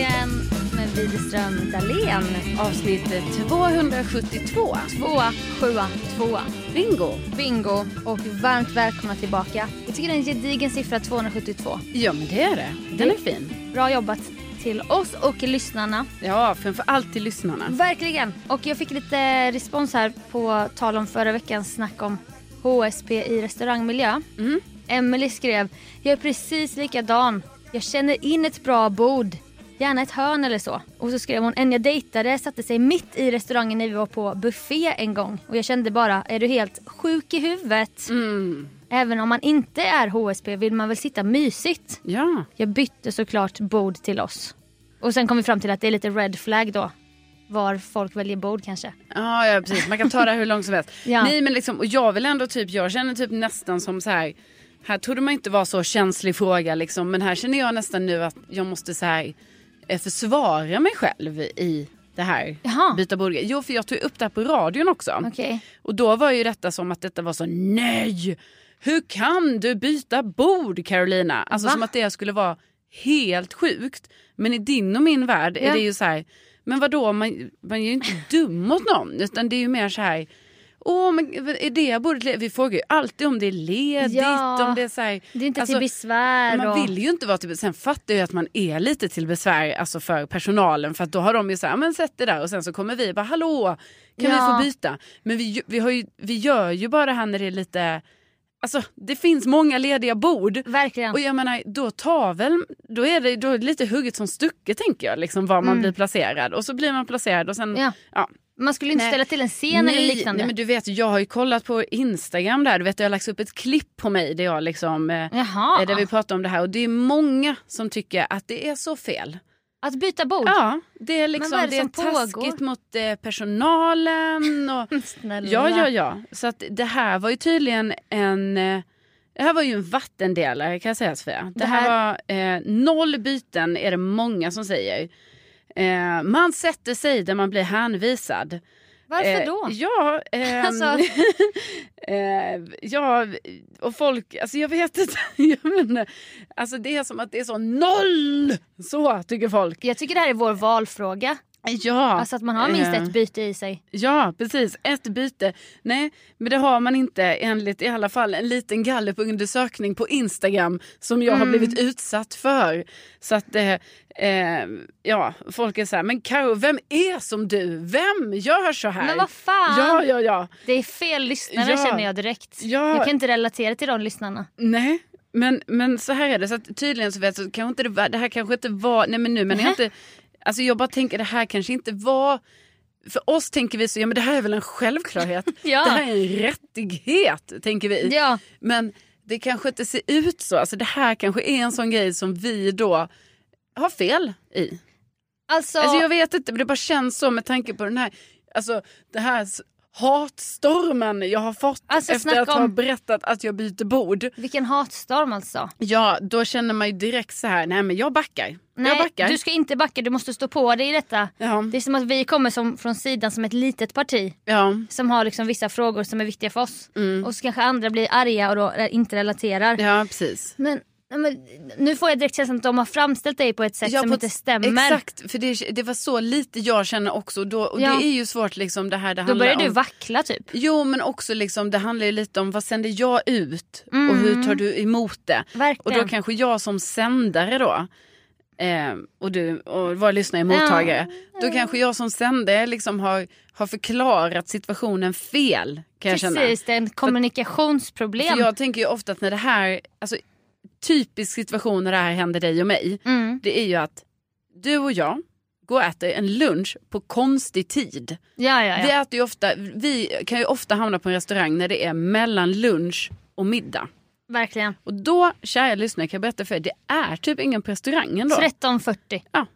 igen med Widerström Dahlén. Avsnitt 272. Tvåa, sjua, tvåa. Bingo! Bingo och varmt välkomna tillbaka. Jag tycker det är en gedigen siffra 272. Ja men det är det. Den är fin. Bra jobbat till oss och lyssnarna. Ja, framför allt till lyssnarna. Verkligen. Och jag fick lite respons här på tal om förra veckans snack om HSP i restaurangmiljö. Mm. Emily skrev, jag är precis likadan. Jag känner in ett bra bord. Gärna ett hörn eller så. Och så skrev hon, en jag dejtade satte sig mitt i restaurangen när vi var på buffé en gång. Och jag kände bara, är du helt sjuk i huvudet? Mm. Även om man inte är HSP vill man väl sitta mysigt? Ja. Jag bytte såklart bord till oss. Och sen kom vi fram till att det är lite red flag då. Var folk väljer bord kanske. Ja, ja precis. Man kan ta det hur långt som helst. Ja. Nej men liksom, och jag vill ändå typ, jag känner typ nästan som så här. Här trodde man inte vara så känslig fråga liksom. Men här känner jag nästan nu att jag måste så här försvara mig själv i det här Jaha. byta bord. Jo för jag tog upp det här på radion också. Okej. Och då var ju detta som att detta var så nej. Hur kan du byta bord Carolina? Alltså Va? som att det skulle vara helt sjukt. Men i din och min värld Ja. är det ju så här. Men vadå man, man är ju inte dum mot någon. Utan det är ju mer så här. Åh men är det bordet le-" Vi frågar ju alltid om det är ledigt. Ja. Om det är så här. Det är inte Alltså, till besvär. Man och... vill ju inte vara till Sen fattar jag att man är lite till besvär alltså för personalen. För att då har de ju så här, men sätt det där. Och sen så kommer vi och bara, hallå, kan Ja. vi få byta? Men vi, vi, har ju, vi gör ju bara det här när det är lite, alltså det finns många lediga bord. Verkligen. Och jag menar, då tar väl, då är det, då är det lite hugget som stucket tänker jag, liksom var man Mm. blir placerad. Och så blir man placerad och sen, Ja. ja. Man skulle inte Nej. ställa till en scen eller liknande. nej men du vet, jag har ju kollat på Instagram där, du vet jag har lagt upp ett klipp på mig där jag liksom, eh, eh, där vi pratar om det här och det är många som tycker att det är så fel. Att byta bord? Ja, det är liksom vad är det det är taskigt pågår? mot eh, personalen. Och, ja, ja, ja. Så att det här var ju tydligen en... Eh, det här var ju en vattendelare kan jag säga Sofia. Det, Det här, här- var eh, noll byten är det många som säger. Eh, man sätter sig där man blir hänvisad. Varför Eh, då? Ja, ehm, Alltså- eh, ja, och folk, alltså jag vet inte, inte. Alltså det är som att det är så noll, så tycker folk. Jag tycker det här är vår valfråga. Ja, Alltså att man har minst eh, ett byte i sig. Ja, precis. Ett byte. Nej, men det har man inte enligt i alla fall en liten gallupundersökning på Instagram som jag har Mm. blivit utsatt för. Så att eh, eh, ja, folk är så här, men Karo, vem är som du? Vem gör så här? Men vad fan! Ja, ja, ja. Det är fel lyssnare Ja. känner jag direkt. Ja. Jag kan inte relatera till de lyssnarna. Nej. Men, men så här är det, så att tydligen så vet så kanske inte det, var, det här kanske inte var, nej men nu men jag inte, alltså jag bara tänker det här kanske inte var, för oss tänker vi så, ja men det här är väl en självklarhet, Ja. det här är en rättighet tänker vi. Ja, Men det kanske inte ser ut så, alltså det här kanske är en sån grej som vi då har fel i. alltså, Alltså jag vet inte men det bara känns så med tanke på den här, alltså det här hatstormen jag har fått Alltså, efter att ha om- berättat att jag byter bord. vilken hatstorm alltså. Ja, då känner man ju direkt så här, nej men jag backar. jag Nej, backar. du ska inte backa, du måste stå på dig i detta. Ja, Det är som att vi kommer som, från sidan som ett litet parti ja, som har liksom vissa frågor som är viktiga för oss. mm. Och så kanske andra blir arga och då inte relaterar. ja precis. Men, men nu får jag direkt känslan att de har framställt dig på ett sätt Ja, som inte ett- stämmer. Exakt, för det, det var så lite jag känner också. Då, och Ja. det är ju svårt liksom det här det Då börjar du om. vackla typ. Jo men också liksom det handlar ju lite om vad sänder jag ut och Mm. hur tar du emot det. Och Verkligen. då kanske jag som sändare då eh, och du och våra lyssnare mottagare. Då kanske jag som sändare liksom har, har förklarat situationen fel kan jag känna. Precis, det är en kommunikationsproblem. För jag tänker ju ofta att när det här, alltså typisk situation när det här händer dig och mig, Mm. det är ju att du och jag går och äter en lunch på konstig tid. Ja, ja, ja. Vi, äter ju ofta, vi kan ju ofta hamna på en restaurang när det är mellan lunch och middag. Verkligen. Och då, kära lyssnare, kan jag berätta för er, det är typ ingen på restaurangen då. 13.40. Ja,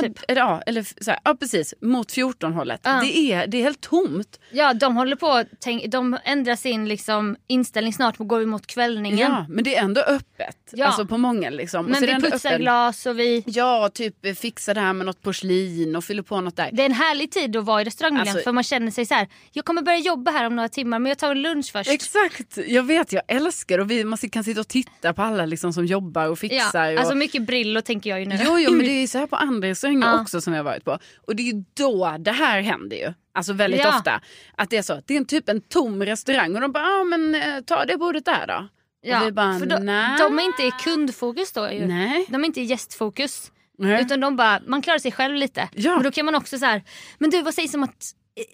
Typ. ja, eller så här, ja, precis, mot 14 hållet. Ja. Det, är, det är helt tomt. Ja, de håller på tänk, de ändrar sin liksom, inställning snart och går vi mot kvällningen. Ja, men det är ändå öppet. Ja. Alltså på många liksom. Och Men vi putsar öppen- glas och vi... Ja, typ eh, fixa det här med något porslin och fylla på något där. Det är en härlig tid att vara i restaurangmiljön Alltså- för man känner sig så här. jag kommer börja jobba här om några timmar men jag tar en lunch först. Exakt, jag vet, jag älskar och vi man kan sitta och titta på alla liksom som jobbar och ja, fixar. Och... alltså mycket Brillo tänker jag ju nu. Jo, jo, men det är så här på andra restauranger Ja. också som jag varit på. Och det är ju då det här händer ju. Alltså väldigt Ja. ofta. Att det är så, det är en typ en tom restaurang och de bara, ja men eh, ta det bordet där då. och vi bara, för nej. de är inte i kundfokus då ju. Nej. De är inte i gästfokus. Nej. Utan de bara, man klarar sig själv lite. Ja. Men då kan man också så här, men du vad sägs om att,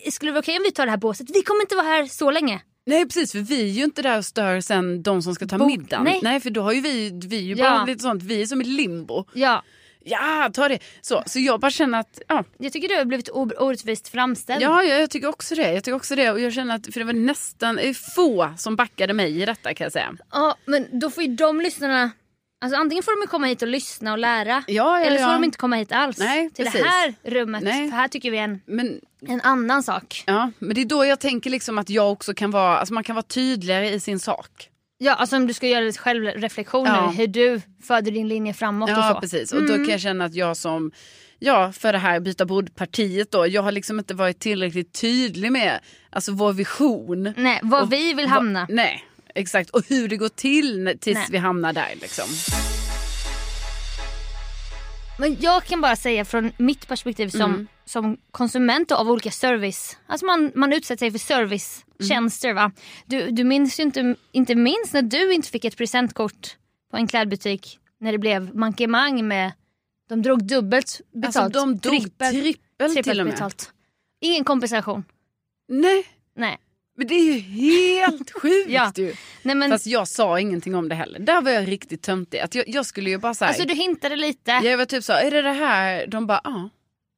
eh, skulle det vara okej om vi tar det här båset? Vi kommer inte vara här så länge. Nej precis för vi är ju inte där och stör sen de som ska ta Bo- middagen. nej. för då har ju vi, vi är ju Ja. bara lite sånt, vi är som ett limbo. Ja, Ja, ta det. Så, så jag bara känner att, ja, jag tycker du har blivit orättvist framställd. ja jag, jag tycker också det. Jag tycker också det och jag känner att, för det var nästan få som backade mig i detta kan jag säga. Ja, men då får ju de lyssnarna, alltså antingen får de komma hit och lyssna och lära. Ja, ja, eller så får ja. de inte komma hit alls Nej, till precis. det här rummet. Nej. För här tycker vi en, Men en annan sak. Ja, men det är då jag tänker liksom att jag också kan vara, alltså man kan vara tydligare i sin sak. Ja, alltså om du ska göra lite självreflektion Ja. hur du föder din linje framåt och Ja, så. precis. Och då kan jag känna att jag som, ja, för det här byta bord-partiet då, jag har liksom inte varit tillräckligt tydlig med, alltså vår vision. Nej, var Och vi vill va- hamna. nej, exakt. Och hur det går till när- tills Nej. vi hamnar där liksom. Men jag kan bara säga från mitt perspektiv som, Mm. som konsument av olika service. Alltså man, man utsätter sig för servicetjänster va. Du, du minns ju inte, inte minst när du inte fick ett presentkort på en klädbutik. När det blev mankemang med, de drog dubbelt betalt. Alltså de dog trippel, trippel, till trippelt och med. betalt. Ingen kompensation. Nej, Nej. Men det är ju helt sjukt Ja. ju. Nej men, Fast jag sa ingenting om det heller. Där var jag riktigt töntig. Att jag, jag skulle ju bara säga. alltså du hintade lite. Jag var typ så, är det det här? De bara, ja.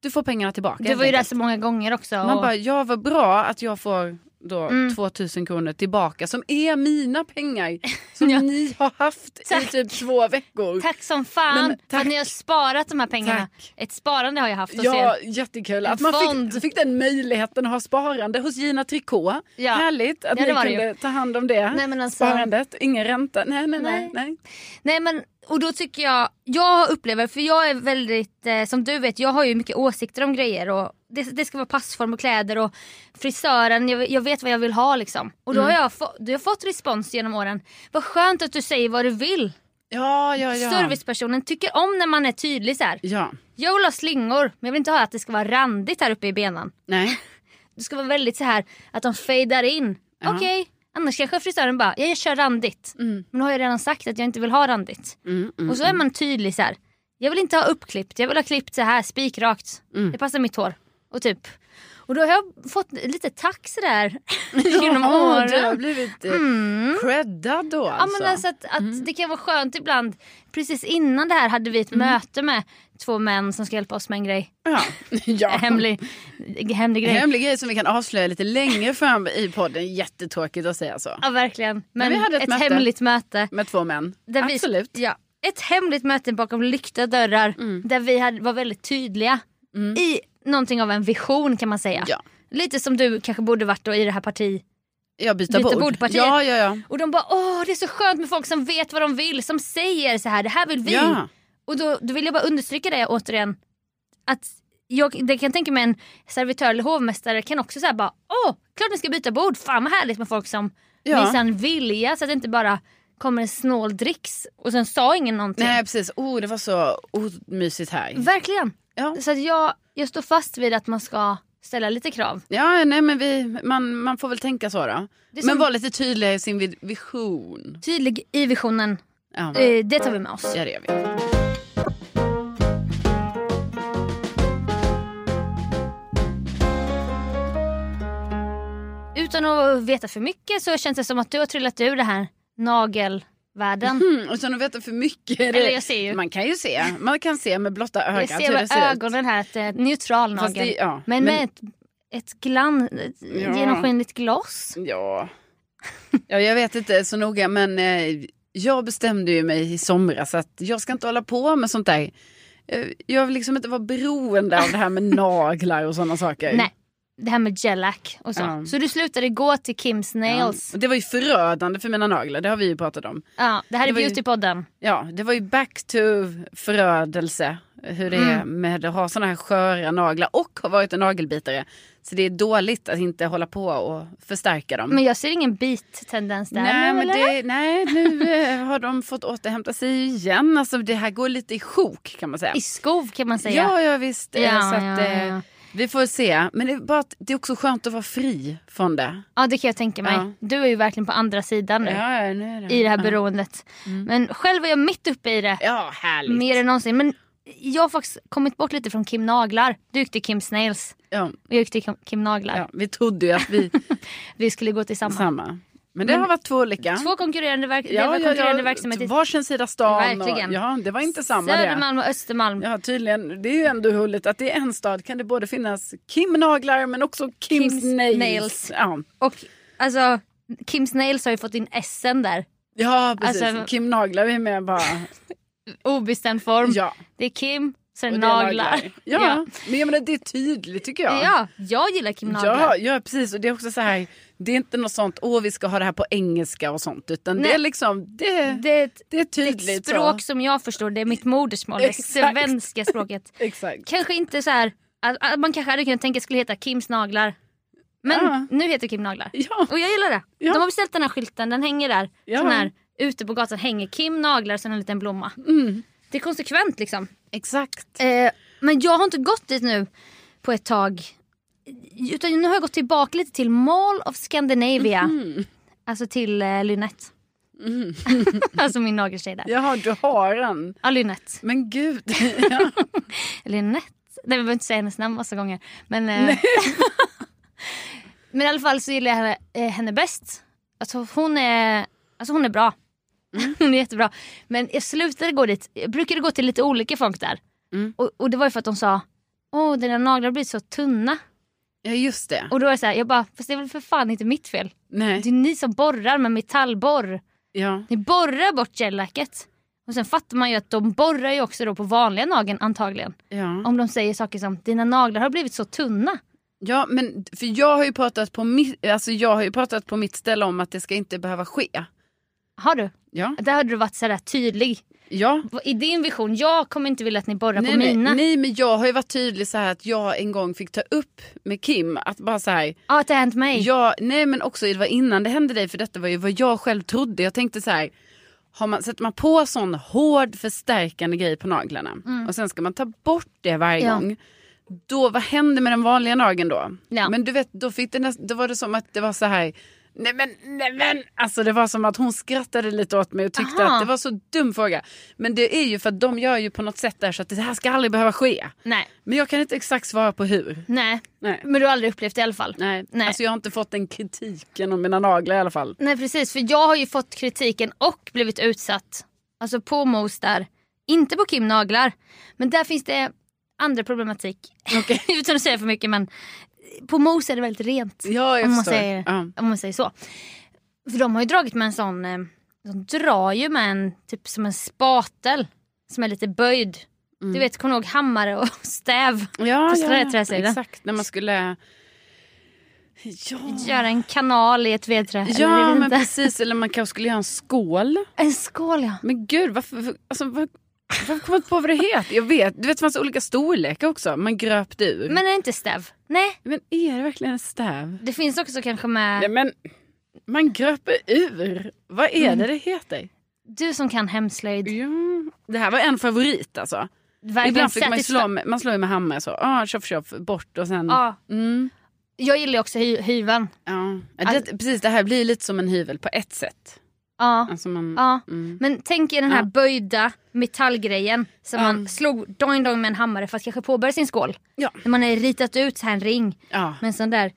Du får pengarna tillbaka. du var ju där så många gånger också. Man och- bara, ja vad bra att jag får då Mm. 2000 kronor tillbaka som är mina pengar. Som Ja. ni har haft i Tack. typ två veckor. Tack som fan Men för tack. att ni har sparat de här pengarna. Tack. Ett sparande har jag haft hos Ja, er. jättekul. En Att man fick, fick den möjligheten att ha sparande hos Gina Tricot. Ja. Härligt att Ja, ni kunde ta hand om det. Nej, alltså- Sparandet, ingen ränta. Nej, nej, nej. Nej. nej. Nej men och då tycker jag, jag upplever, för jag är väldigt, eh, som du vet, jag har ju mycket åsikter om grejer och det, det ska vara passform och kläder och frisören, jag, jag vet vad jag vill ha liksom. Och då har jag, få, du har fått respons genom åren. Vad skönt att du säger vad du vill. Ja, ja, ja. Servicepersonen tycker om när man är tydlig så här. Ja, Jag vill ha slingor men jag vill inte ha att det ska vara randigt här uppe i benen. nej. Det ska vara väldigt så här att de fejdar in. Ja. Okej, annars kanske frisören bara, ja, jag kör randigt. Mm. Men då har jag redan sagt att jag inte vill ha randigt. Mm, mm. Och så är man tydlig så här. Jag vill inte ha uppklippt, jag vill ha klippt så här spikrakt. Mm. Det passar mitt hår. Och typ. Och då har jag fått lite tack sådär genom Ja, du har åren. blivit eh, Mm. creddad då Ja alltså. men alltså att, att Mm. det kan vara skönt ibland. Precis innan det här hade vi ett möte med två män som ska hjälpa oss med en grej. Ja. ja. Hemlig, hemlig grej. Hemlig grej som vi kan avslöja lite längre fram i podden. Jättetråkigt att säga så. Ja verkligen. Men vi hade ett ett, möte. hemligt möte. Med två män. Där vi- Absolut. Ja, ett hemligt möte bakom lyckta dörrar där vi hade, var väldigt tydliga i någonting av en vision kan man säga. Ja. Lite som du kanske borde varit då i det här parti. Jag byter Byta bord. bordpartiet. Ja, ja, ja. Och de bara åh det är så skönt med folk som vet vad de vill, som säger så här det här vill vi. ja. Och då, då vill jag bara understryka det återigen. Att jag det kan jag tänka mig en servitör eller hovmästare kan också säga bara åh klart ni ska byta bord, fan vad härligt med folk som Ja. visar en vilja så att det inte bara kommer en snål dricks och sen sa ingen någonting. Nej precis. Oh, det var så omysigt här. Verkligen. Ja. Så att jag, jag står fast vid att man ska ställa lite krav. Ja, nej men vi, man, man får väl tänka så då. Men som- vara lite tydligare i sin vision. Tydlig i visionen, Ja, eh, det tar vi med oss. ja det gör vi. Utan att veta för mycket så känns det som att du har trillat ur det här nagelvärlden. Mm, utan att veta för mycket. är Eller jag ser ju. Man kan ju se. Man kan se med blotta Jag ögat ser med ser ut. ögonen här att det är ett neutral nagel. det- ja, men, men- med ett, ett glann, ett Ja. genomskinligt gloss. Ja. ja, jag vet inte så noga men eh, jag bestämde ju mig i somras att jag ska inte hålla på med sånt där. Eh, Jag vill liksom inte vara beroende av det här med naglar och sådana saker. Nej, det här med gellack och så. Ja. Så du slutade gå till Kims. Nails. och Det var ju förödande för mina naglar, det har vi ju pratat om. Ja, det här är Beautypodden. Ja, det var ju back to förödelse hur det är med att ha sådana här sköra naglar och har varit en nagelbitare. Så det är dåligt att inte hålla på och förstärka dem. Men jag ser ingen bittendens där nej, nu men det, nej, nu eh, har de fått återhämta sig igen. Alltså, det här går lite i sjok kan man säga. I skov kan man säga. Ja, ja visst. Ja, så att, ja, eh, ja. Vi får se. Men det är, bara det är också skönt att vara fri från det. Ja det kan jag tänka mig. Ja. Du är ju verkligen på andra sidan nu. Ja, ja, nu det. I det här beroendet. Men själv är jag mitt uppe i det. Ja, härligt. Mer än någonsin. Men jag har faktiskt kommit bort lite från Kim Naglar. Du gick till Kim Snails. Ja, jag gick till Kim- Naglar. ja, vi trodde ju att vi Vi skulle gå till samma. Men det Men- har varit två olika. Två konkurrerande, verk- det var konkurrerande verksamheter. Varsin sida stan. Verkligen. Och, ja, det var inte samma. Södermalm och Östermalm. Ja, tydligen. Det är ju ändå roligt att är en stad kan det både finnas Kim Naglar men också Kim Kim's Nails. Nails. Ja. Och alltså Kim Snails har ju fått in SN där. ja, precis. Alltså- Kim Naglar är med bara. Obestämd form. Ja. Det är Kim, sen naglar. Ja. Ja. men jag menar, det är tydligt tycker jag. ja, jag gillar Kim Naglar. Ja, ja, precis. Och det är också så här. Det är inte något sånt, åh vi ska ha det här på engelska och sånt. Utan det Nej. är liksom, det, det, Det är ett, är det är ett tydligt. språk så. som jag förstår, det är mitt modersmål, det svenska språket. Exakt. Kanske inte så här, man kanske hade kunnat tänka att det skulle heta Kims naglar. Men Ja. nu heter det Kim Naglar. Ja, Och jag gillar det. Ja. De har beställt den här skylten, den hänger där. Ja. Sån här, ute på gatan hänger Kim Naglar och sen en liten blomma. mm, Det är konsekvent liksom. exakt. Eh, men jag har inte gått dit nu på ett tag. Utan nu har jag gått tillbaka lite till Mall of Scandinavia. Mm. Alltså till eh, Lynette. Mm. alltså min nageltjej där. Jaha, du har en. Ja, Lynette. Men gud. ja. Lynette. Nej, vi behöver inte säga hennes namn massa gånger. Men, eh, men i alla fall så gillar jag henne, eh, henne bäst. Alltså hon är, alltså hon är bra. Mm. hon är jättebra. Men jag slutade gå dit. Jag brukade gå till lite olika folk där. Mm. Och, och det var ju för att de sa Åh dina naglar har blivit så tunna. Ja, just det. Och då är det så här, jag bara, fast det är väl för fan inte mitt fel. Nej. Det är ni som borrar med metallborr. Ja. Ni borrar bort gellacket. Och sen fattar man ju att de borrar ju också då på vanliga nageln antagligen. Ja. Om de säger saker som dina naglar har blivit så tunna. ja, men för jag har ju pratat på mitt, alltså jag har ju pratat på mitt ställe om att det ska inte behöva ske. Har du? Ja. Där hade du varit sådär tydlig. Ja. I din vision, jag kommer inte vilja att ni borrar Nej, på nej, mina. nej, men jag har ju varit tydlig så här att jag en gång fick ta upp med Kim att bara så här. Ja, att det har hänt mig. Ja, nej men också det var innan det hände dig för detta var ju vad jag själv trodde. Jag tänkte så här. Har man, sätter man på sån hård förstärkande grej på naglarna och sen ska man ta bort det varje Mm. Ja. gång. Då, vad hände med den vanliga nageln då? Ja. Men du vet, då, fick det näst, då var det som att det var så här. Nej men, nej men. Alltså det var som att hon skrattade lite åt mig och tyckte Aha. att det var så dum fråga. Men det är ju för att de gör ju på något sätt där så att det här ska aldrig behöva ske. Nej, Men jag kan inte exakt svara på hur. nej. Nej. Men du har aldrig upplevt det i alla fall. Nej. Nej. Alltså jag har inte fått den kritiken om mina naglar i alla fall. Nej precis, för jag har ju fått kritiken och blivit utsatt. Alltså på Mos där. Inte på Kim Naglar. Men där finns det andra problematik. Utan att säga för mycket men på Mos är det väldigt rent. Ja, jag om, man förstår. säger, Ja. om man säger så. För de har ju dragit med en sån, eh, de drar ju med en typ som en spatel. Som är lite böjd. Du vet, kommer du ihåg hammare och stäv? Ja, På ja, träsidan. exakt. När man skulle... Ja, Göra en kanal i ett vedträ. ja men precis. Eller man kanske skulle göra en skål. En skål ja. Men gud, varför- alltså, var, varför kommer jag inte på vad det heter? Jag vet, du vet det fanns olika storlekar också. Man gröpte ur. Men är det inte stäv? Nej, men är det verkligen en stäv? det finns också kanske med Nej, men man gröper ur. Vad är Mm. det det heter? du som kan hemslöjd. Ja, det här var en favorit alltså. Verkligen Ibland fick man ju slå med, man slår med hammare så. Ah, tjoff tjoff, bort och sen. Ja, Mm. jag gillar också hy- hyveln. Ja. Ja, Det, precis, det här blir lite som en hyvel på ett sätt. Ja. Alltså man, Ja. Mm. Men tänk er den här Ja. böjda metallgrejen som man slog doing doing med en hammare för att kanske påbörja sin skål. Ja. När man har ritat ut här en ring Ja. med en sån där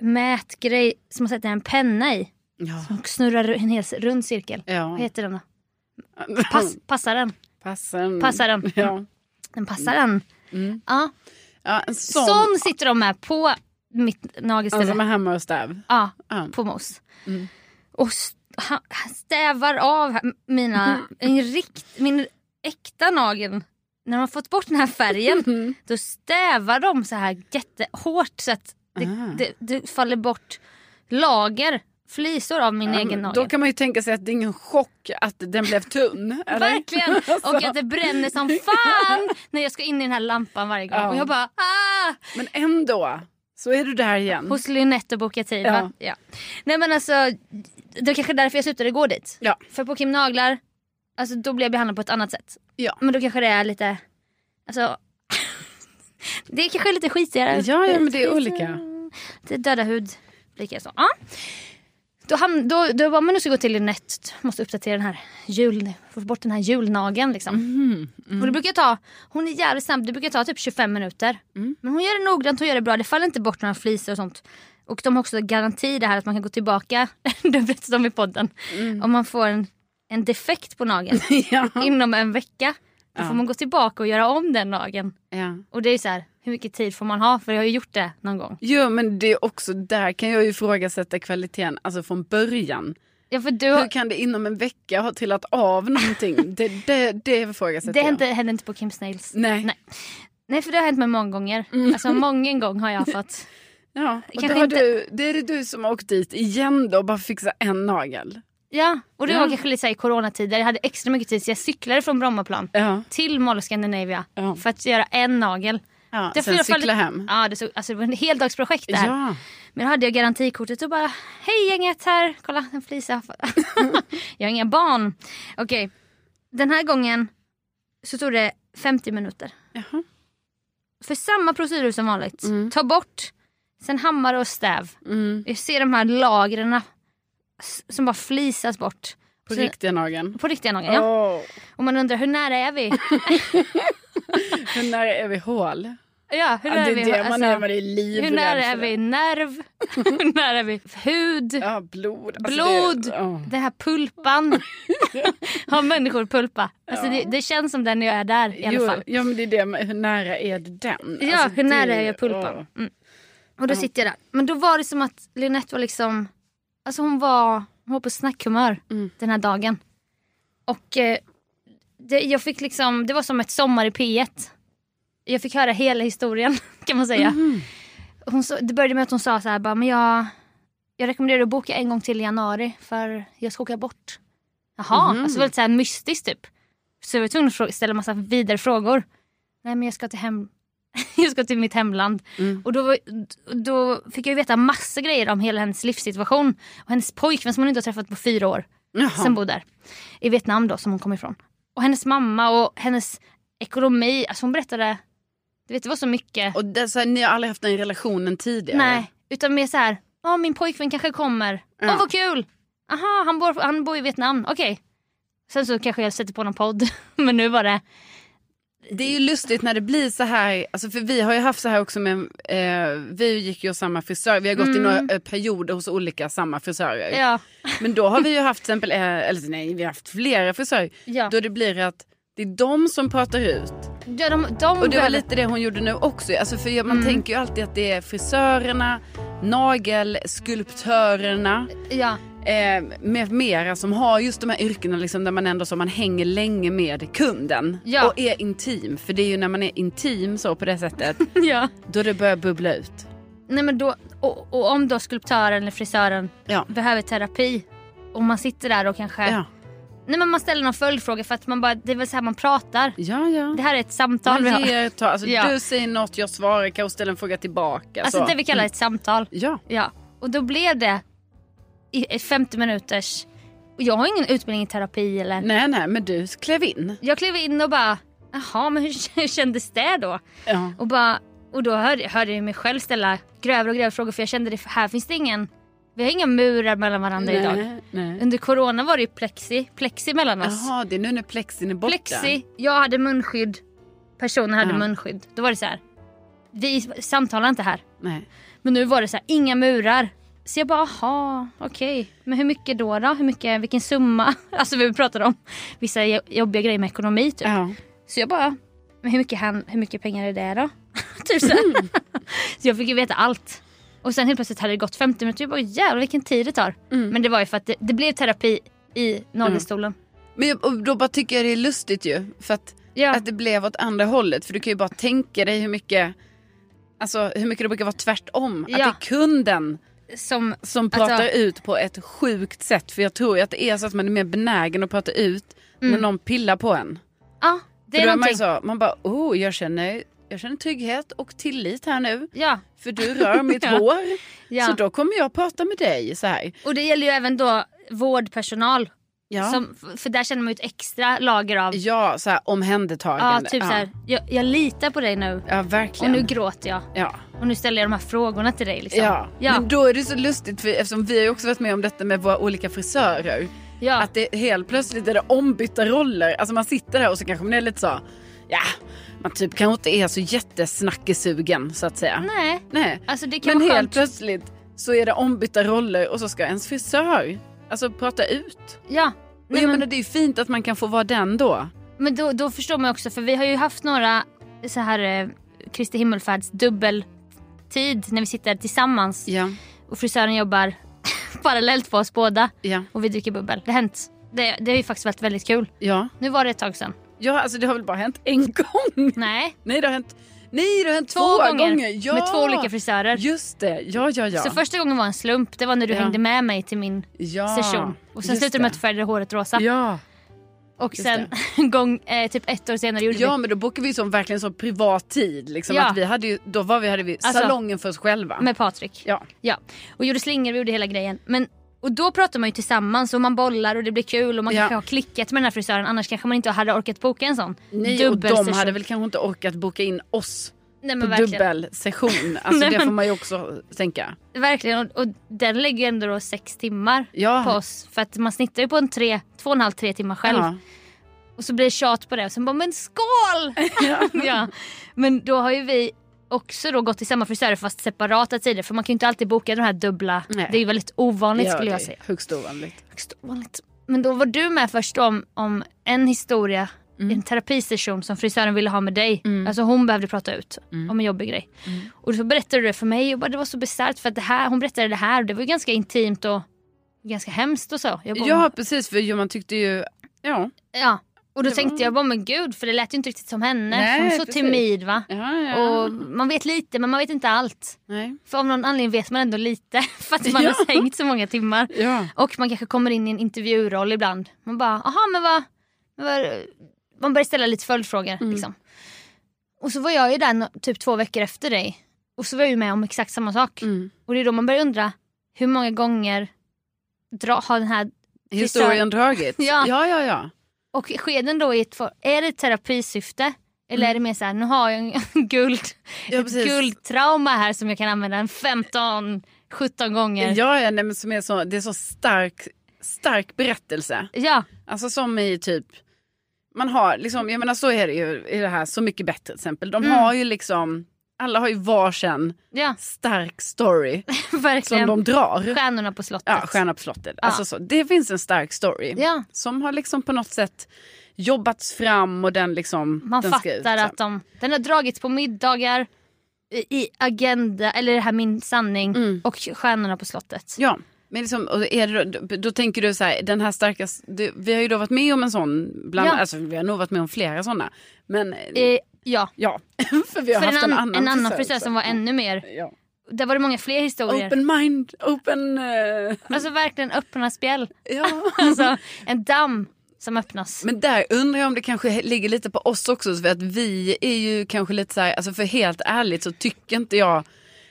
mätgrej som man sätter en penna i. Ja. Och snurrar en hel rund cirkel. Vad ja. heter den då? Pass, passar den? Passar. Passar den? Ja. Den passar den. Mm. Ja. ja, en sån. Sån sitter de med på mitt nagelställe. Alltså med hammare och stäv. Ja, Ja. på mos. Mm. Och st- ha- stävar av mina, en rikt, min äkta nagel. När de har fått bort den här färgen Mm. då stävar de så här jättehårt så att det, Ah. det, det faller bort lager flisor av min egen nagel. Då kan man ju tänka sig att det är ingen chock att den blev tunn. Verkligen! Alltså. Och att det bränner som fan när jag ska in i den här lampan varje gång. Ja. Och jag bara ah! Men ändå, så är du där igen. Hos Lynette och boka Ja. Ja. Nej men alltså, det är kanske därför jag slutade gå dit. Ja. För på Kim Naglar, alltså då blev jag behandlad på ett annat sätt. Ja. Men då kanske det är lite, alltså det är kanske lite skitigare. Ja, ja, men det är olika. Det är döda hud, lika så. Ja. Då, ham- då, då var man nu ska gå till Lynette, måste uppdatera den här jul, få bort den här julnageln liksom. Mhm, Och det brukar ta, hon är jävligt snabb, det brukar ta typ 25 minuter. Mm. Men hon gör det noggrant, hon gör det bra, det faller inte bort några flisor och sånt. Och de har också garanti det här att man kan gå tillbaka, det berättade de i podden, om man får en, en defekt på nageln ja. inom en vecka. Då Ja. får man gå tillbaka och göra om den nageln. ja. Och det är så här, hur mycket tid får man ha? För jag har ju gjort det någon gång. Jo men det är också där kan jag ju ifrågasätta kvaliteten, alltså från början. Ja, för du, Hur kan det inom en vecka ha trillat av någonting? det, det, det ifrågasätter det jag. hände, hände inte på Kim Snails. Nej. Nej. Nej för det har hänt mig många gånger. Alltså många gånger har jag fått Ja, och Kanske inte- du, det är det du som har åkt dit igen då och bara fixa en nagel. Ja, och det Ja. var kanske lite så i coronatider. Jag hade extra mycket tid så jag cyklade från Brommaplan Ja. till Mall of Scandinavia Ja. för att göra en nagel. ja Det sen cykla hem. Ja, det, så, alltså, det var en heldagsprojekt det här. Ja. Men då hade jag garantikortet och bara hej gänget här, kolla en flisa. jag har inga barn. Okej, den här gången så tog det 50 minuter. Jaha. För samma procedur som vanligt. Mm. Ta bort, sen hammare och stäv. Mm. Jag ser de här lagren som bara flisas bort. På Så- riktiga nageln. På riktiga nageln, ja. Åh, Och man undrar hur nära är vi? hur nära är vi hål? ja, hur Ja, nära det är vi? det man Alltså, är, man är livrädd hur nära är vi nerv? hur nära är vi hud? Ja, blod. Alltså Blod! Det, ja. Det här pulpan. Har människor pulpa? Alltså Ja. det, det känns som den jag är där i alla Jo, fall. Ja men det är det, hur nära är den? Ja, Alltså, hur nära det- är jag pulpan? åh. Mm. Och då sitter jag där. Men då var det som att Lynette var liksom... Alltså hon var, hon var på snackhumör Mm. den här dagen. Och eh, det, jag fick liksom, det var som ett sommar i P1. Jag fick höra hela historien kan man säga. Mhm. Hon, det började med att hon sa så här, bara, men jag, jag rekommenderar att boka en gång till i januari för jag ska åka bort. Jaha, Mhm. alltså väldigt så här mystiskt typ. Så jag var tvungen att ställa massa vidare frågor. Nej men jag ska till, hem, jag ska till mitt hemland. Mm. Och då, då fick jag veta massa grejer om hela hennes livssituation. Och hennes pojkvän som hon inte har träffat på fyra år. Jaha. Som bor där. I Vietnam då som hon kom ifrån. Och hennes mamma och hennes ekonomi. Alltså hon berättade, du vet det var så mycket. Och det, så här, ni har aldrig haft den relationen tidigare? Nej, utan mer så här. Ja, min pojkvän kanske kommer. Åh Ja. vad kul! Aha, han bor, han bor i Vietnam. Okej. Sen så kanske jag sätter på någon podd. Men nu var det... Det är ju lustigt när det blir så här, alltså för vi har ju haft så här också med, eh, vi gick ju hos samma frisör, vi har gått i Mm. några eh, perioder hos olika samma frisörer. Ja. Men då har vi ju haft till exempel, eh, eller nej vi har haft flera frisörer, ja. då det blir att det är de som pratar ut. ja de, de Och det var lite det hon gjorde nu också. Alltså för man Mm. tänker ju alltid att det är frisörerna, nagelskulptörerna Ja. Eh, med mera som har just de här yrkena liksom, där man ändå så man hänger länge med kunden Ja. och är intim. För det är ju när man är intim så på det sättet ja. då det börjar bubbla ut. Nej men då, och, och om då skulptören eller frisören Ja. behöver terapi och man sitter där och kanske... Ja, Nej men man ställer någon följdfråga för att man bara, det är väl så här man pratar. ja. ja. Det här är ett samtal vi Man har. ger, tar, alltså, Ja. Du säger något, jag svarar, kan ställa en fråga tillbaka. Alltså så. det vi kallar ett samtal. Ja, Ja, och då blev det i i 50 minuters... Och jag har ingen utbildning i terapi eller... nej nej men du klev in. Jag klev in och bara, jaha men hur, kändes det då? Ja. Och, bara, och då hörde, hörde jag mig själv ställa grövre och grövre frågor för jag kände det här finns det ingen... Vi har inga murar mellan varandra idag. Nej, nej. Under corona var det ju plexi, plexi mellan oss. Jaha, det är nu när plexin är borta. Plexi, jag hade munskydd, personen hade Ja. munskydd. Då var det så här. vi samtalar inte här. Nej. Men nu var det så här, inga murar. Så jag bara, aha, okej. Men hur mycket då? då? Hur mycket, vilken summa? Alltså vi pratade om vissa jo- jobbiga grejer med ekonomi typ. Ja. Så jag bara, men hur mycket, han, hur mycket pengar är det då? typ så, här. så jag fick ju veta allt. Och sen helt plötsligt hade det gått 50 minuter. Jag bara, jävlar vilken tid det tar. Mm. Men det var ju för att det, det blev terapi i nagelstolen. Men jag, då bara tycker jag det är lustigt ju. För att, Ja. att det blev åt andra hållet. För du kan ju bara tänka dig hur mycket, alltså hur mycket det brukar vara tvärtom. Att Ja. det är kunden som... Som Alltså- pratar ut på ett sjukt sätt. För jag tror att det är så att man är mer benägen att prata ut när någon pillar på en. Ja, det För är då är man, någonting. så, man bara, oh jag känner, jag känner trygghet och tillit här nu. Ja, För du rör mitt Ja. hår. ja. Så då kommer jag prata med dig så här. Och det gäller ju även då vårdpersonal. Ja, Som, för där känner man ju ett extra lager av... ja så här, Ja, omhändertagande. typ så här, jag, jag litar på dig nu. Ja, Och verkligen. nu gråter jag. ja. Och nu ställer jag de här frågorna till dig. Liksom. Ja. Ja. men då är det så lustigt för eftersom vi har ju också varit med om detta med våra olika frisörer. ja. Att det helt plötsligt är det ombytta roller. Alltså man sitter där och så kanske man är lite så, ja, man typ kanske inte är så jättesnackesugen så att säga. Nej, Nej. alltså Men helt skönt. plötsligt så är det ombytta roller och så ska ens frisör alltså prata ut. Ja. Och jag men, menar, det är ju fint att man kan få vara den då. men då, då förstår man också, för vi har ju haft några så här eh, Kristi himmelfärds dubbeltid när vi sitter tillsammans Ja, och frisören jobbar parallellt på oss båda ja, och vi dricker bubbel. Det har hänt. Det, det har ju faktiskt varit väldigt kul. ja. Nu var det ett tag sedan. Ja, alltså det har väl bara hänt en gång? Nej, Nej, det har hänt, nej, det har hänt två, två, gånger, Ja. med två olika frisörer. Just det, ja, ja, ja. Så första gången var en slump. Det var när du Ja. hängde med mig till min ja. session. Och sen just slutade det med att du färgade håret rosa. Ja. och just sen en gång, eh, typ ett år senare gjorde Ja vi... men då bokade vi som verkligen så privat tid. Liksom, Ja. att vi hade ju, då var vi, hade vi Alltså, salongen för oss själva. Med Patrik. Ja. Ja. Och gjorde slingor och gjorde hela grejen. Men, och då pratar man ju tillsammans och man bollar och det blir kul och man Ja. kanske har klickat med den här frisören. Annars kanske man inte hade orkat boka en sån Nej, och de hade väl kanske inte orkat boka in oss Nej, på verkligen. dubbelsession. Alltså Nej, det får man ju också tänka. Verkligen. Och, och den lägger ju ändå då sex timmar Ja. på oss. För att man snittar ju på en tre, två och en halv, tre timmar själv. Ja. Och så blir det tjat på det och sen bara men skål! ja. Men då har ju vi också då gått till samma frisör fast separata tider för man kan ju inte alltid boka de här dubbla. Nej. Det är ju väldigt ovanligt Ja, skulle jag säga. Högst ovanligt. Högst ovanligt. Men då var du med först om, om en historia, Mm. en terapisession som frisören ville ha med dig. Alltså hon behövde prata ut Mm. om en jobbig grej. Och så berättade du det för mig och bara, det var så bisarrt för att det här, hon berättade det här och det var ju ganska intimt och ganska hemskt och så. Ja precis för man tyckte ju, ja. Ja. Och då tänkte jag bara men gud för det lät ju inte riktigt som henne. Nej, hon är så precis. timid va. ja, ja. Och man vet lite men man vet inte allt. Nej. För av någon anledning vet man ändå lite för att man Ja. har hängt så många timmar. Ja. Och man kanske kommer in i en intervjuroll ibland. Man bara, aha men vad... vad man börjar ställa lite följdfrågor Mm. liksom. Och så var jag ju där typ två veckor efter dig. Och så var jag ju med om exakt samma sak. Mm. Och det är då man börjar undra hur många gånger dra, har den här Historien dragits. Ja. ja, ja. ja. Och sker den då i ett, är det ett terapisyfte? Eller är det mer så här, nu har jag en guld, Ja, ett guldtrauma här som jag kan använda en 15, 17 gånger. Ja, ja nej, men som är så, det är så stark, stark berättelse. Ja, Alltså som i typ, man har liksom, jag menar så är det ju i det här Så mycket bättre till exempel. De Mm. har ju liksom, alla har ju varsin ja stark story som de drar. Stjärnorna på slottet. Ja, Stjärna på slottet. Ja. Alltså så, det finns en stark story Ja, som har liksom på något sätt jobbats fram och den liksom man den ut, fattar så. att de, den har dragits på middagar, i, Agenda, eller det här Min sanning Mm. och Stjärnorna på slottet. Ja, men liksom, och är då, då, tänker du så här, den här starka, vi har ju då varit med om en sån, bland, Ja. alltså vi har nog varit med om flera sådana. Men Eh, ja, ja, för vi har för haft en, en, an, annan en annan frisör som var ännu mer, Ja. där var det många fler historier. Open mind, open... eh, Alltså verkligen öppna spjäll. ja. Alltså en damm som öppnas. Men där undrar jag om det kanske ligger lite på oss också. För att vi är ju kanske lite så här, alltså för helt ärligt så tycker inte jag,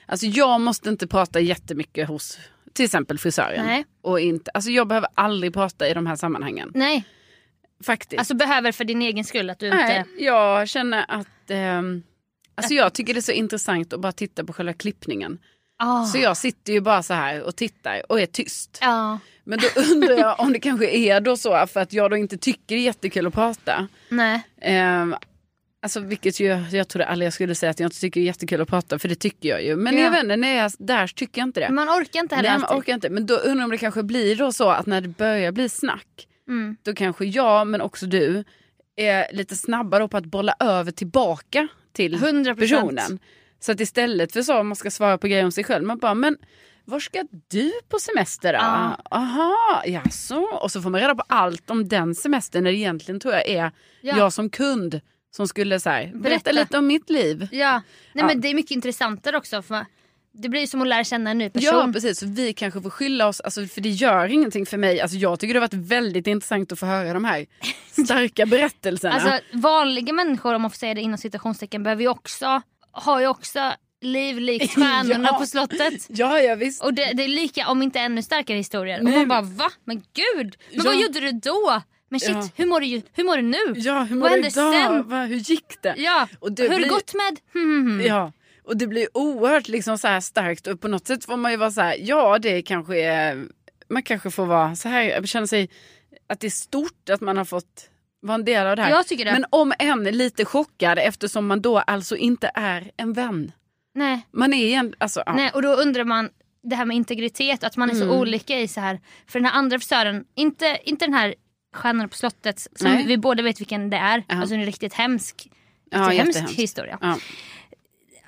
alltså jag måste inte prata jättemycket hos till exempel frisören. Nej. Och inte, alltså jag behöver aldrig prata i de här sammanhangen. Nej, Faktiskt. alltså behöver för din egen skull att du Nej, inte... jag känner att, ehm, alltså jag tycker det är så intressant att bara titta på själva klippningen. Ah. Så jag sitter ju bara så här och tittar och är tyst. Ja, Men då undrar jag om det kanske är då så för att jag då inte tycker det är jättekul att prata. nej. Ehm, alltså vilket ju, jag trodde aldrig jag skulle säga att jag inte tycker det är jättekul att prata för det tycker jag ju. Men Ja. jag vet inte, när jag är där tycker jag inte det. Man orkar inte heller Nej, man alltid. orkar inte. Men då undrar jag om det kanske blir då så att när det börjar bli snack Mm. då kanske jag men också du är lite snabbare på att bolla över tillbaka till 100%. personen. Så att istället för så man ska svara på grejer om sig själv man bara men var ska du på semester då? Ja. Aha, jaså? Och så får man reda på allt om den semestern när det egentligen tror jag är Ja. jag som kund som skulle så här, berätta, Berätta. lite om mitt liv. Ja, nej Ja. men det är mycket intressantare också. För det blir som att lära känna en ny person. Ja precis, vi kanske får skylla oss, alltså, för det gör ingenting för mig. Alltså, jag tycker det har varit väldigt intressant att få höra de här starka berättelserna. Alltså vanliga människor om man får säga det inom citationstecken behöver ju också, har ju också liv likt stjärnorna Ja. på slottet. ja, ja visst. Och det, det är lika om inte ännu starkare historier. Nej. Och man bara va? Men gud! Men Ja. vad gjorde du då? Men shit, Ja. hur, mår du, hur mår du nu? Ja, hur mår vad du hände idag? sen? Va, hur gick det? Ja, Och det hur har det gått med... Hmm. Ja, och det blir oerhört liksom så här starkt och på något sätt får man ju vara så här, ja det kanske är, man kanske får vara så här, känna sig att det är stort att man har fått vara en del av det här. Det. Men om än lite chockad eftersom man då alltså inte är en vän. Nej. Man är en, alltså ja. Nej, och då undrar man det här med integritet, att man är så Mm. olika i så här. För den här andra frisören, inte, inte den här stjärnan på slottet som Nej. vi båda vet vilken det är. Ja. Alltså en riktigt hemsk, ja, hemsk historia. Ja.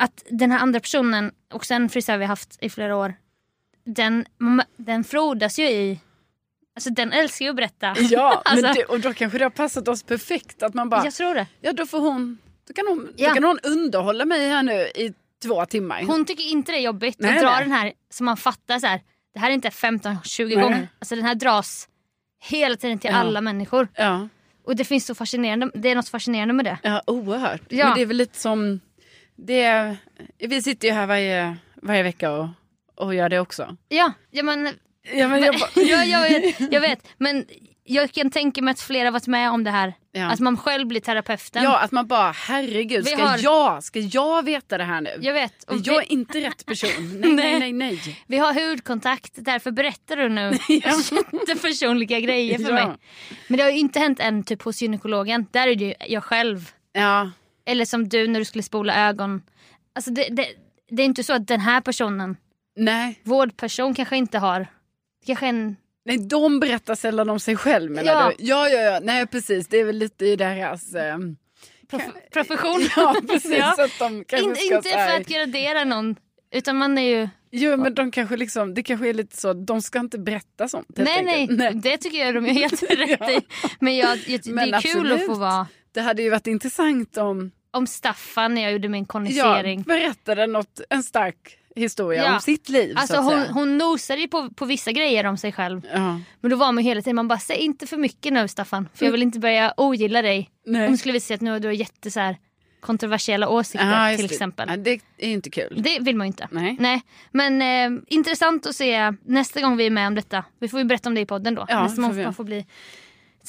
Att den här andra personen, också en frisör vi haft i flera år, den, den frodas ju i... Alltså den älskar ju att berätta. Ja, Alltså- men det, och då kanske det har passat oss perfekt att man bara, Jag tror det. ja då får hon, då kan hon, Ja. då kan hon underhålla mig här nu i två timmar. Hon tycker inte det är jobbigt Nej, att dra nej. den här som man fattar så här. Det här är inte 15-20 Nej. gånger. Alltså den här dras hela tiden till Ja. alla människor. Ja. Och det finns så fascinerande, det är något fascinerande med det. Ja, oerhört. Ja. Men det är väl lite som... Det vi sitter ju här varje, varje vecka och, och gör det också. Ja, ja men, Ja, men jag, bara, ja, jag, vet, jag vet. Men jag kan tänka mig att flera har varit med om det här. Ja. Att man själv blir terapeuten. ja, att man bara, herregud, Vi ska, har- jag, ska jag veta det här nu? Jag vet. Och jag vi, är inte rätt person. Nej, nej, nej, nej. vi har hudkontakt, därför berättar du nu Ja. jättepersonliga grejer för Ja. mig. Men det har ju inte hänt än typ hos gynekologen. Där är det ju jag själv. Ja, Eller som du när du skulle spola ögon. Alltså det, det, det är inte så att den här personen, nej. vårdperson kanske inte har, kanske en Nej, de berättar sällan om sig själv menar Ja. du? Ja, ja, ja. Nej, precis. Det är väl lite i deras... ehm, prof profession. Ja, precis. Ja. Att de In, inte för att gradera någon, utan man är ju... Jo, men de kanske liksom, det kanske är lite så, de ska inte berätta sånt. Nej, nej, enkelt. det tycker jag de gör helt rätt i. Men jag, jag, det Men är kul att absolut. få vara... Det hade ju varit intressant om Om Staffan när jag gjorde min kondensering. berättade något, en stark historia Ja. om sitt liv. Alltså hon, hon nosade ju på, på vissa grejer om sig själv. Ja. Men då var man hela tiden, man bara säg inte för mycket nu Staffan. För jag vill inte börja ogilla dig. Nej. Det skulle visa sig att nu har du har jätte så här, kontroversiella åsikter Ja, just till det. exempel. Ja, det är ju inte kul. Det vill man ju inte. Nej. Nej. Men eh, intressant att se nästa gång vi är med om detta. Vi får ju berätta om det i podden då. Ja, nästa gång man får bli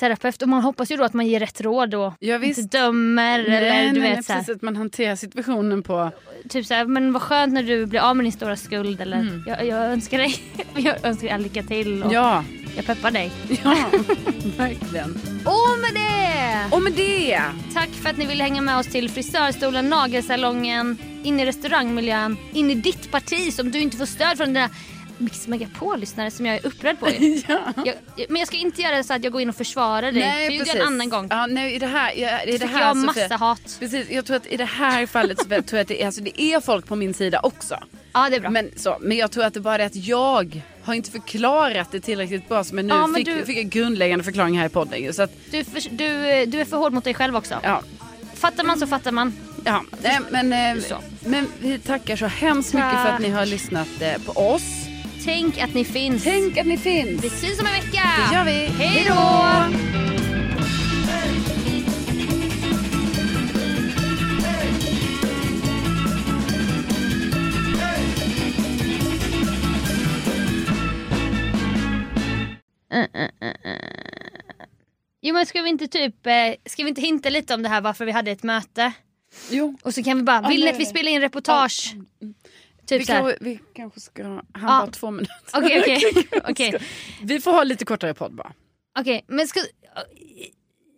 terapeut. Och man hoppas ju då att man ger rätt råd och Ja, visst. inte dömer eller nej, du nej, vet nej, så här, precis att man hanterar situationen på... Typ såhär, men vad skönt när du blir av med din stora skuld eller jag, jag önskar dig jag önskar dig all lycka till och Mm. Ja, jag peppar dig. ja, verkligen. Och med det! Och med det, Tack för att ni ville hänga med oss till frisörstolen, nagelsalongen, in i restaurangmiljön, in i ditt parti som du inte får stöd från dina Mix Megapol-lyssnare som jag är upprörd på. ja. jag, men jag ska inte göra så att jag går in och försvarar dig. Nej, gör en annan gång. Ja, nej, i det här, ja, i det här jag så- massa hat. Precis, jag tror att i det här fallet så tror jag att det är, alltså, det är folk på min sida också. Ja det är bra. Men, så, men jag tror att det bara är att jag har inte förklarat det tillräckligt bra som jag nu Ja, fick, du- fick en grundläggande förklaring här i podden. Så att, Du, för, du, du är för hård mot dig själv också. ja, Fattar man så fattar man. ja. Nej, men, eh, men vi tackar så hemskt mycket för att ni har lyssnat eh, på oss. Tänk att ni finns. Tänk att ni finns. Vi syns om en vecka. Det gör vi. Hej då! Jo men ska vi inte typ, eh, ska vi inte hinta lite om det här varför vi hade ett möte? Jo. Och så kan vi bara, vill ni att vi spelar in reportage? Typ Vi, kanske, vi kanske ska... Han Ja. bara två minuter. Okej okej. Okej Vi får ha lite kortare podd bara. okej men ska,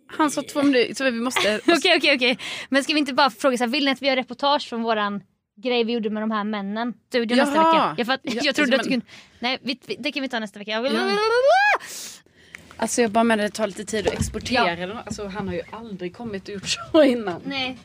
Han sa två minuter så vi måste... Okej okej okej. Men ska vi inte bara fråga så här, vill ni att vi gör reportage från våran grej vi gjorde med de här männen? Studion nästa Jaha. vecka. Jag, fatt, Ja, jag trodde att du kunde... Nej vi, det kan vi ta nästa vecka. Alltså jag bara menar det tar lite tid att exportera. Ja. Alltså han har ju aldrig kommit och gjort så innan. Nej